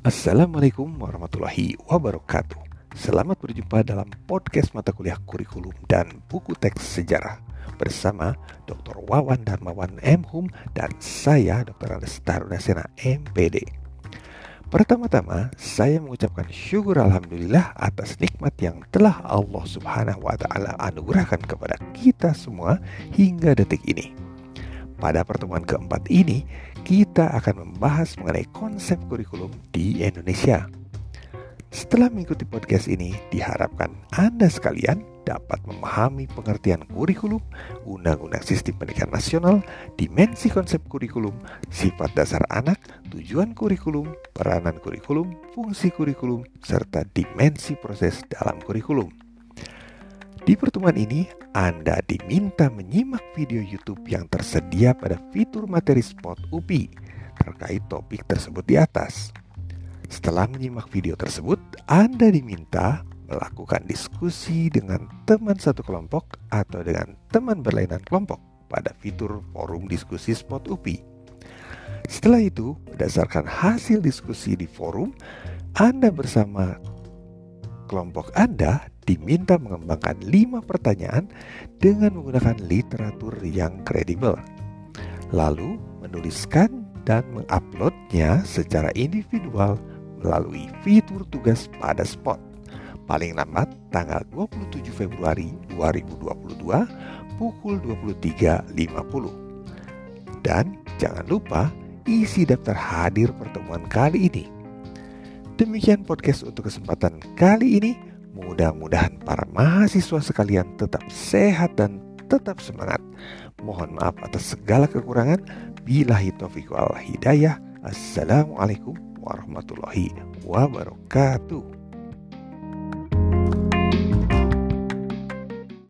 Assalamualaikum warahmatullahi wabarakatuh. Selamat berjumpa dalam podcast mata kuliah kurikulum dan buku teks sejarah bersama Dr. Wawan Darmawan M. Hum dan saya Dr. Andes Tarunasena MPD. Pertama-tama, saya mengucapkan syukur Alhamdulillah atas nikmat yang telah Allah Subhanahu wa Ta'ala anugerahkan kepada kita semua hingga detik ini. Pada pertemuan keempat ini, kita akan membahas mengenai konsep kurikulum di Indonesia. Setelah mengikuti podcast ini, diharapkan Anda sekalian dapat memahami pengertian kurikulum, undang-undang sistem pendidikan nasional, dimensi konsep kurikulum, sifat dasar anak, tujuan kurikulum, peranan kurikulum, fungsi kurikulum, serta dimensi proses dalam kurikulum. Di pertemuan ini, Anda diminta menyimak video YouTube yang tersedia pada fitur materi Spot UPI terkait topik tersebut di atas. Setelah menyimak video tersebut, Anda diminta melakukan diskusi dengan teman satu kelompok atau dengan teman berlainan kelompok pada fitur forum diskusi Spot UPI. Setelah itu, berdasarkan hasil diskusi di forum, Anda bersama kelompok Anda diminta mengembangkan lima pertanyaan dengan menggunakan literatur yang kredibel. Lalu menuliskan dan menguploadnya secara individual melalui fitur tugas pada spot. Paling lambat tanggal 27 Februari 2022 pukul 23.50. Dan jangan lupa isi daftar hadir pertemuan kali ini Demikian podcast untuk kesempatan kali ini. Mudah-mudahan para mahasiswa sekalian tetap sehat dan tetap semangat. Mohon maaf atas segala kekurangan. Bilahi taufiq wal hidayah. Assalamualaikum warahmatullahi wabarakatuh.